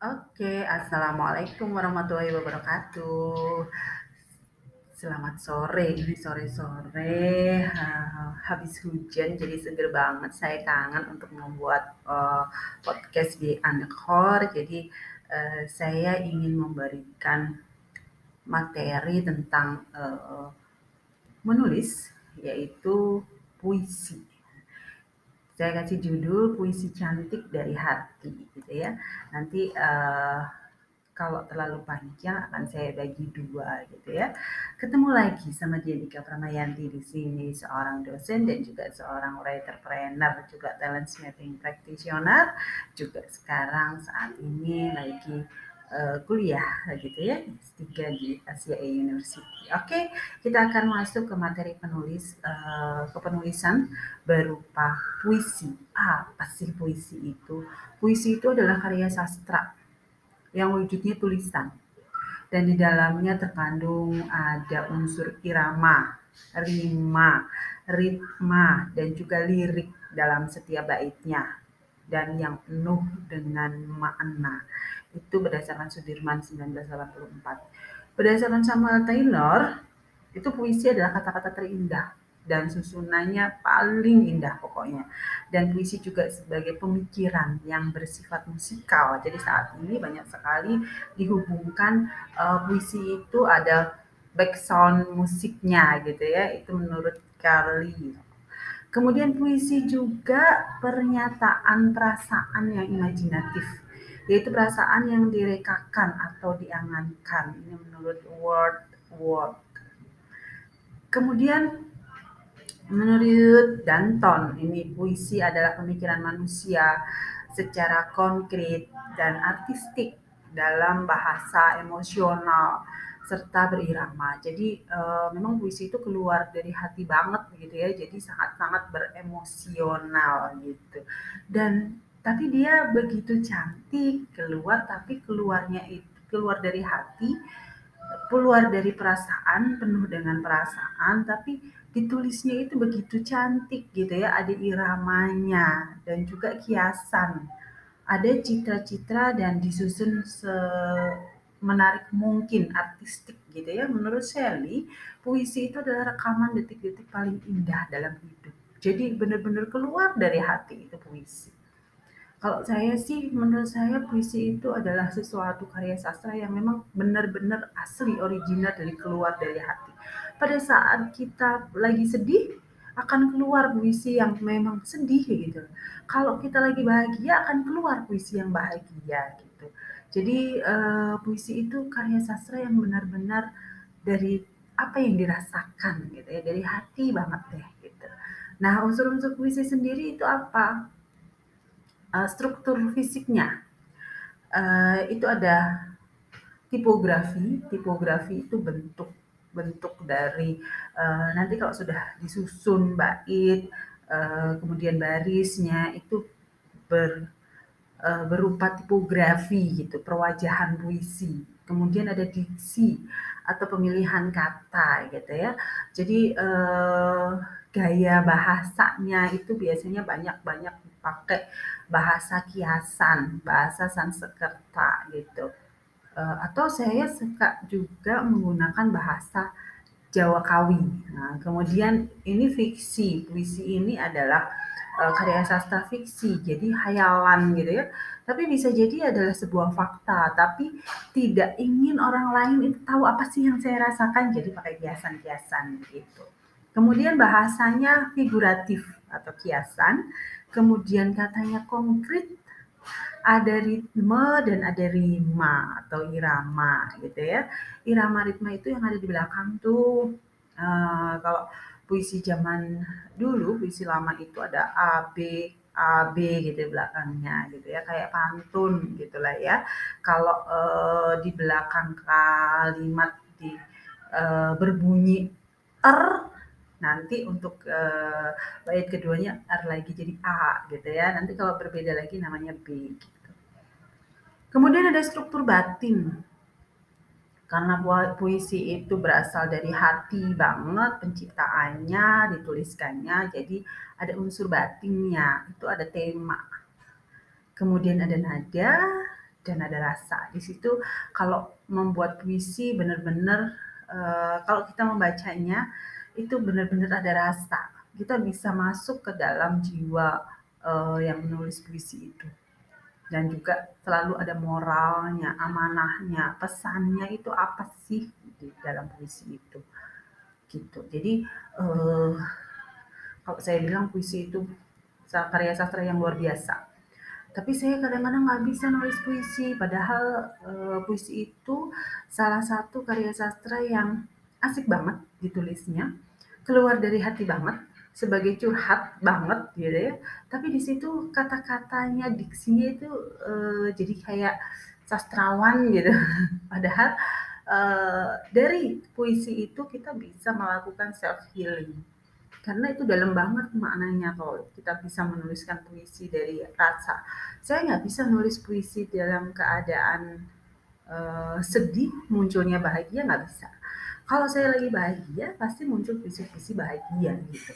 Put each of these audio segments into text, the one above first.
Oke, assalamualaikum warahmatullahi wabarakatuh. Selamat sore, ini sore-sore habis hujan jadi seger banget. Saya kangen untuk membuat uh, podcast di Anchor. Jadi uh, saya ingin memberikan materi tentang uh, menulis, yaitu puisi saya kasih judul puisi cantik dari hati gitu ya nanti uh, kalau terlalu panjang akan saya bagi dua gitu ya. Ketemu lagi sama Dianika Pramayanti di sini, seorang dosen dan juga seorang writer-planner, juga talent mapping practitioner, juga sekarang saat ini lagi uh, kuliah gitu ya S3 di Asia University. Oke, kita akan masuk ke materi penulis uh, kepenulisan berupa puisi. Apa sih puisi itu? Puisi itu adalah karya sastra yang wujudnya tulisan dan di dalamnya terkandung ada unsur irama, rima, ritma, dan juga lirik dalam setiap baitnya dan yang penuh dengan makna. Itu berdasarkan Sudirman 1984. Berdasarkan Samuel Taylor, itu puisi adalah kata-kata terindah dan susunannya paling indah pokoknya. Dan puisi juga sebagai pemikiran yang bersifat musikal. Jadi saat ini banyak sekali dihubungkan uh, puisi itu ada background musiknya gitu ya. Itu menurut Carly Kemudian puisi juga pernyataan perasaan yang imajinatif, yaitu perasaan yang direkakan atau diangankan. Ini menurut word word. Kemudian menurut Danton, ini puisi adalah pemikiran manusia secara konkret dan artistik dalam bahasa emosional serta berirama. Jadi uh, memang puisi itu keluar dari hati banget gitu ya. Jadi sangat-sangat beremosional gitu. Dan tapi dia begitu cantik keluar tapi keluarnya itu keluar dari hati keluar dari perasaan penuh dengan perasaan tapi ditulisnya itu begitu cantik gitu ya ada iramanya dan juga kiasan ada citra-citra dan disusun se menarik mungkin artistik gitu ya. Menurut Shelley, puisi itu adalah rekaman detik-detik paling indah dalam hidup. Jadi benar-benar keluar dari hati itu puisi. Kalau saya sih, menurut saya puisi itu adalah sesuatu karya sastra yang memang benar-benar asli, original dari keluar dari hati. Pada saat kita lagi sedih, akan keluar puisi yang memang sedih gitu. Kalau kita lagi bahagia akan keluar puisi yang bahagia gitu. Jadi uh, puisi itu karya sastra yang benar-benar dari apa yang dirasakan gitu ya, dari hati banget deh gitu. Nah, unsur-unsur puisi sendiri itu apa? Uh, struktur fisiknya. Uh, itu ada tipografi. Tipografi itu bentuk bentuk dari uh, nanti kalau sudah disusun bait, uh, kemudian barisnya itu ber berupa tipografi gitu, perwajahan puisi. Kemudian ada diksi atau pemilihan kata gitu ya. Jadi uh, gaya bahasanya itu biasanya banyak-banyak dipakai bahasa kiasan, bahasa Sanskerta gitu. Uh, atau saya suka juga menggunakan bahasa Jawa Kawi. Nah, kemudian ini fiksi, puisi ini adalah uh, karya sastra fiksi, jadi hayalan gitu ya. Tapi bisa jadi adalah sebuah fakta, tapi tidak ingin orang lain itu tahu apa sih yang saya rasakan, jadi pakai kiasan-kiasan gitu. Kemudian bahasanya figuratif atau kiasan, kemudian katanya konkret, ada ritme dan ada rima atau irama gitu ya. Irama ritme itu yang ada di belakang tuh. Uh, kalau puisi zaman dulu, puisi lama itu ada A, B, A, B gitu belakangnya gitu ya, kayak pantun gitulah ya. Kalau uh, di belakang kalimat di uh, berbunyi er nanti untuk uh, bait keduanya R lagi jadi A gitu ya. Nanti kalau berbeda lagi namanya B gitu. Kemudian ada struktur batin karena puisi itu berasal dari hati banget penciptaannya, dituliskannya, jadi ada unsur batinnya, itu ada tema. Kemudian ada nada, dan ada rasa. Di situ kalau membuat puisi benar-benar uh, kalau kita membacanya itu benar-benar ada rasa. Kita bisa masuk ke dalam jiwa uh, yang menulis puisi itu. Dan juga selalu ada moralnya, amanahnya, pesannya itu apa sih di dalam puisi itu. Gitu. Jadi uh, kalau saya bilang puisi itu karya sastra yang luar biasa tapi saya kadang-kadang nggak bisa nulis puisi padahal uh, puisi itu salah satu karya sastra yang asik banget ditulisnya keluar dari hati banget sebagai curhat banget gitu ya tapi di situ kata-katanya diksinya itu uh, jadi kayak sastrawan gitu padahal uh, dari puisi itu kita bisa melakukan self healing karena itu dalam banget maknanya kalau kita bisa menuliskan puisi dari rasa. Saya nggak bisa nulis puisi dalam keadaan uh, sedih, munculnya bahagia nggak bisa. Kalau saya lagi bahagia, pasti muncul puisi-puisi bahagia gitu.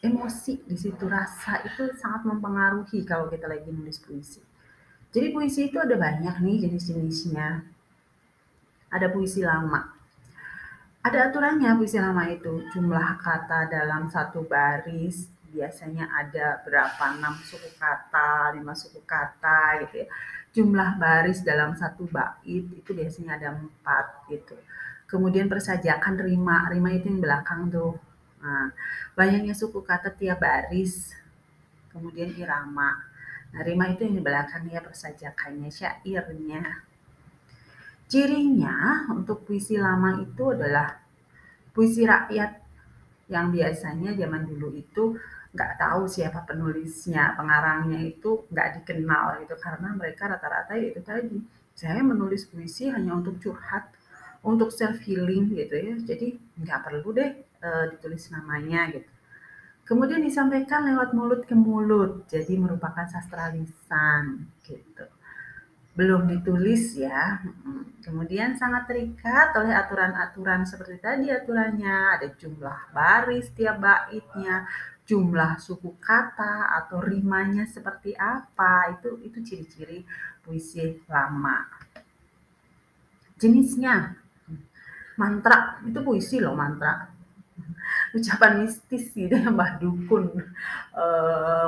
Emosi di situ, rasa itu sangat mempengaruhi kalau kita lagi nulis puisi. Jadi puisi itu ada banyak nih jenis-jenisnya. Ada puisi lama, ada aturannya puisi lama itu, jumlah kata dalam satu baris biasanya ada berapa, 6 suku kata, 5 suku kata gitu ya. Jumlah baris dalam satu bait itu biasanya ada 4 gitu. Kemudian persajakan rima, rima itu yang belakang tuh. Nah, banyaknya suku kata tiap baris, kemudian irama. Nah, rima itu yang di belakangnya persajakannya, syairnya. Cirinya untuk puisi lama itu adalah puisi rakyat yang biasanya zaman dulu itu nggak tahu siapa penulisnya, pengarangnya itu nggak dikenal gitu karena mereka rata-rata itu tadi saya menulis puisi hanya untuk curhat, untuk self healing gitu ya. Jadi nggak perlu deh uh, ditulis namanya gitu. Kemudian disampaikan lewat mulut ke mulut, jadi merupakan sastra lisan gitu belum ditulis ya. Kemudian sangat terikat oleh aturan-aturan seperti tadi aturannya, ada jumlah baris tiap baitnya, jumlah suku kata atau rimanya seperti apa. Itu itu ciri-ciri puisi lama. Jenisnya mantra, itu puisi loh mantra. Ucapan mistis gitu ya Mbah Dukun. E,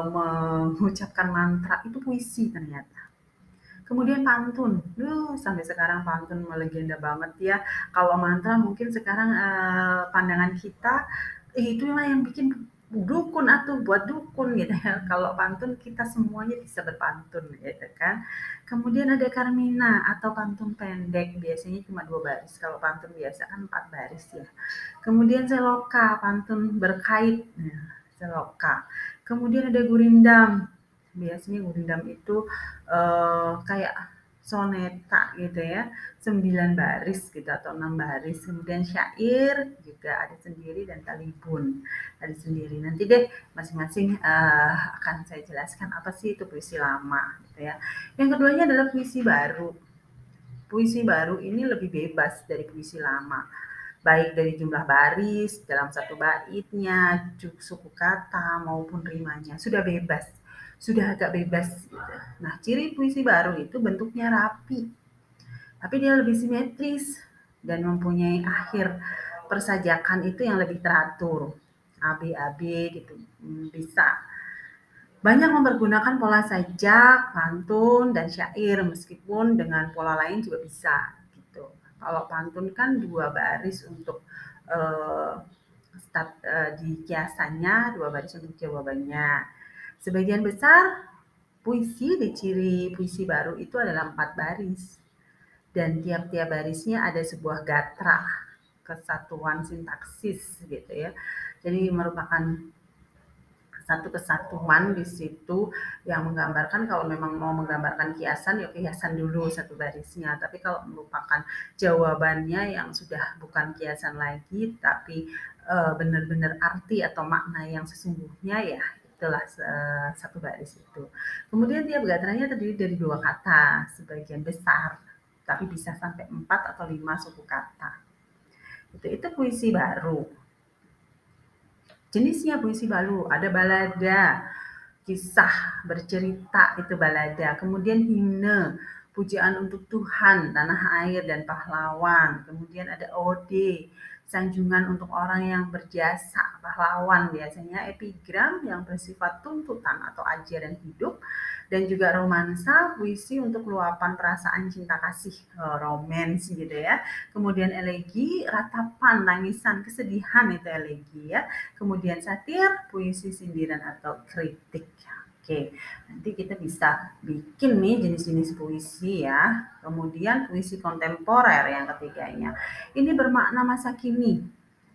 mengucapkan mantra. Itu puisi ternyata. Kemudian pantun, duh sampai sekarang pantun melegenda banget ya. Kalau mantra mungkin sekarang uh, pandangan kita eh, itu yang bikin dukun atau buat dukun gitu ya. Kalau pantun kita semuanya bisa berpantun gitu kan. Kemudian ada Karmina atau pantun pendek, biasanya cuma dua baris. Kalau pantun biasa kan empat baris ya. Kemudian seloka, pantun berkait, nah, seloka. Kemudian ada gurindam, biasanya gurindam itu uh, kayak soneta gitu ya sembilan baris gitu atau enam baris. Kemudian syair juga ada sendiri dan talibun ada sendiri. Nanti deh masing-masing uh, akan saya jelaskan apa sih itu puisi lama gitu ya. Yang keduanya adalah puisi baru. Puisi baru ini lebih bebas dari puisi lama. Baik dari jumlah baris dalam satu baitnya suku kata maupun rimanya sudah bebas sudah agak bebas gitu. Nah, ciri puisi baru itu bentuknya rapi. Tapi dia lebih simetris dan mempunyai akhir persajakan itu yang lebih teratur. AB-AB gitu hmm, bisa. Banyak mempergunakan pola sajak, pantun, dan syair meskipun dengan pola lain juga bisa gitu. Kalau pantun kan dua baris untuk uh, start, uh, di kiasannya, dua baris untuk jawabannya Sebagian besar puisi di ciri puisi baru itu adalah empat baris. Dan tiap-tiap barisnya ada sebuah gatra, kesatuan sintaksis gitu ya. Jadi merupakan satu kesatuan di situ yang menggambarkan kalau memang mau menggambarkan kiasan ya kiasan dulu satu barisnya tapi kalau merupakan jawabannya yang sudah bukan kiasan lagi tapi e, benar-benar arti atau makna yang sesungguhnya ya itulah uh, satu baris itu. Kemudian tiap gatranya terdiri dari dua kata, sebagian besar, tapi bisa sampai empat atau lima suku kata. Itu itu puisi baru. Jenisnya puisi baru, ada balada, kisah bercerita itu balada, kemudian himne, pujian untuk Tuhan, tanah air, dan pahlawan. Kemudian ada ode, sanjungan untuk orang yang berjasa, pahlawan biasanya epigram yang bersifat tuntutan atau ajaran hidup dan juga romansa, puisi untuk luapan perasaan cinta kasih, eh, romans gitu ya. Kemudian elegi, ratapan, tangisan, kesedihan itu elegi ya. Kemudian satir, puisi sindiran atau kritik. Oke, nanti kita bisa bikin nih jenis-jenis puisi ya. Kemudian puisi kontemporer yang ketiganya. Ini bermakna masa kini,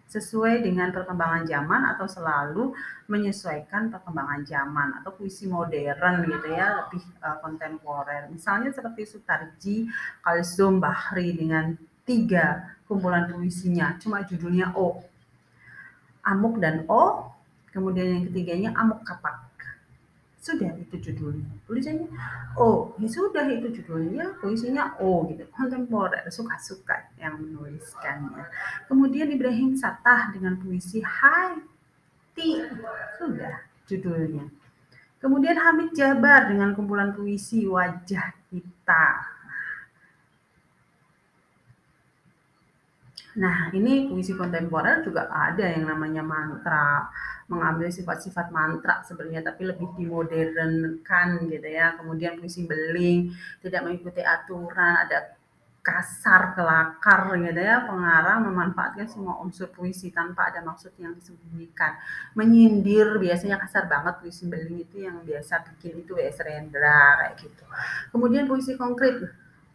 sesuai dengan perkembangan zaman atau selalu menyesuaikan perkembangan zaman atau puisi modern gitu ya lebih uh, kontemporer misalnya seperti Sutarji, Kalsum, Bahri dengan tiga kumpulan puisinya cuma judulnya O Amuk dan O kemudian yang ketiganya Amuk Kapak sudah itu judulnya. Tulisannya oh ya sudah itu judulnya puisinya oh gitu. Kontemporer suka-suka yang menuliskannya kemudian Ibrahim Satah dengan puisi Hai Ti sudah judulnya. Kemudian Hamid Jabar dengan kumpulan puisi Wajah Kita Nah, ini puisi kontemporer juga ada yang namanya mantra mengambil sifat-sifat mantra sebenarnya tapi lebih dimodernkan gitu ya. Kemudian puisi beling tidak mengikuti aturan ada kasar kelakar gitu ya pengarang memanfaatkan semua unsur puisi tanpa ada maksud yang disembunyikan. Menyindir biasanya kasar banget puisi beling itu yang biasa bikin itu ya Rendra kayak gitu. Kemudian puisi konkret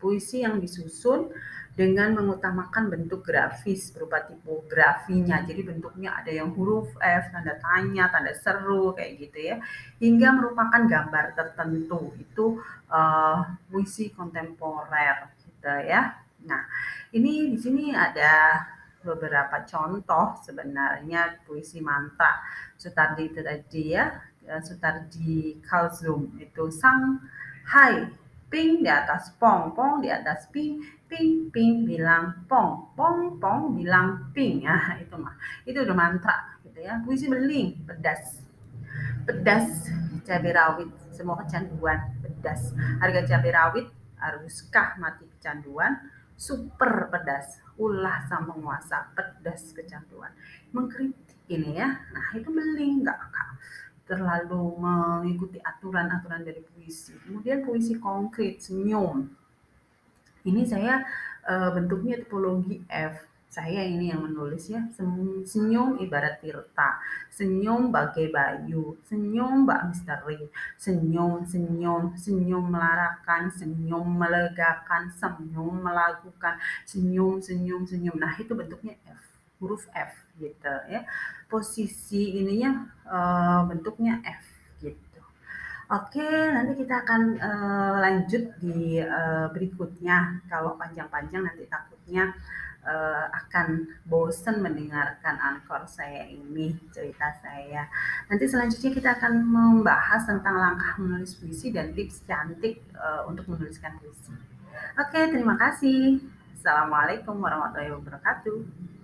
puisi yang disusun dengan mengutamakan bentuk grafis berupa tipografinya. Jadi bentuknya ada yang huruf F, tanda tanya, tanda seru kayak gitu ya. Hingga merupakan gambar tertentu. Itu uh, puisi kontemporer gitu ya. Nah, ini di sini ada beberapa contoh sebenarnya puisi mantra Sutardi itu tadi ya. Sutardi Kalsum itu sang hai ping di atas pong, pong di atas ping, ping, ping bilang pong, pong, pong bilang ping. Ya, itu mah. Itu udah mantra gitu ya. Puisi beling, pedas. Pedas cabai rawit, semua kecanduan, pedas. Harga cabai rawit haruskah mati kecanduan? Super pedas, ulah sang penguasa, pedas kecanduan. Mengkritik ini ya. Nah, itu beling enggak terlalu mengikuti aturan-aturan dari puisi. Kemudian puisi konkret, senyum. Ini saya e, bentuknya tipologi F. Saya ini yang menulis ya, senyum ibarat tirta, senyum bagai bayu, senyum bak misteri, senyum, senyum, senyum melarakan, senyum melegakan, senyum melakukan, senyum, senyum, senyum. Nah itu bentuknya F, huruf F gitu ya posisi ininya uh, bentuknya F gitu. Oke, nanti kita akan uh, lanjut di uh, berikutnya. Kalau panjang-panjang nanti takutnya uh, akan bosen mendengarkan ankor saya ini cerita saya. Nanti selanjutnya kita akan membahas tentang langkah menulis puisi dan tips cantik uh, untuk menuliskan puisi. Oke, terima kasih. Assalamualaikum warahmatullahi wabarakatuh.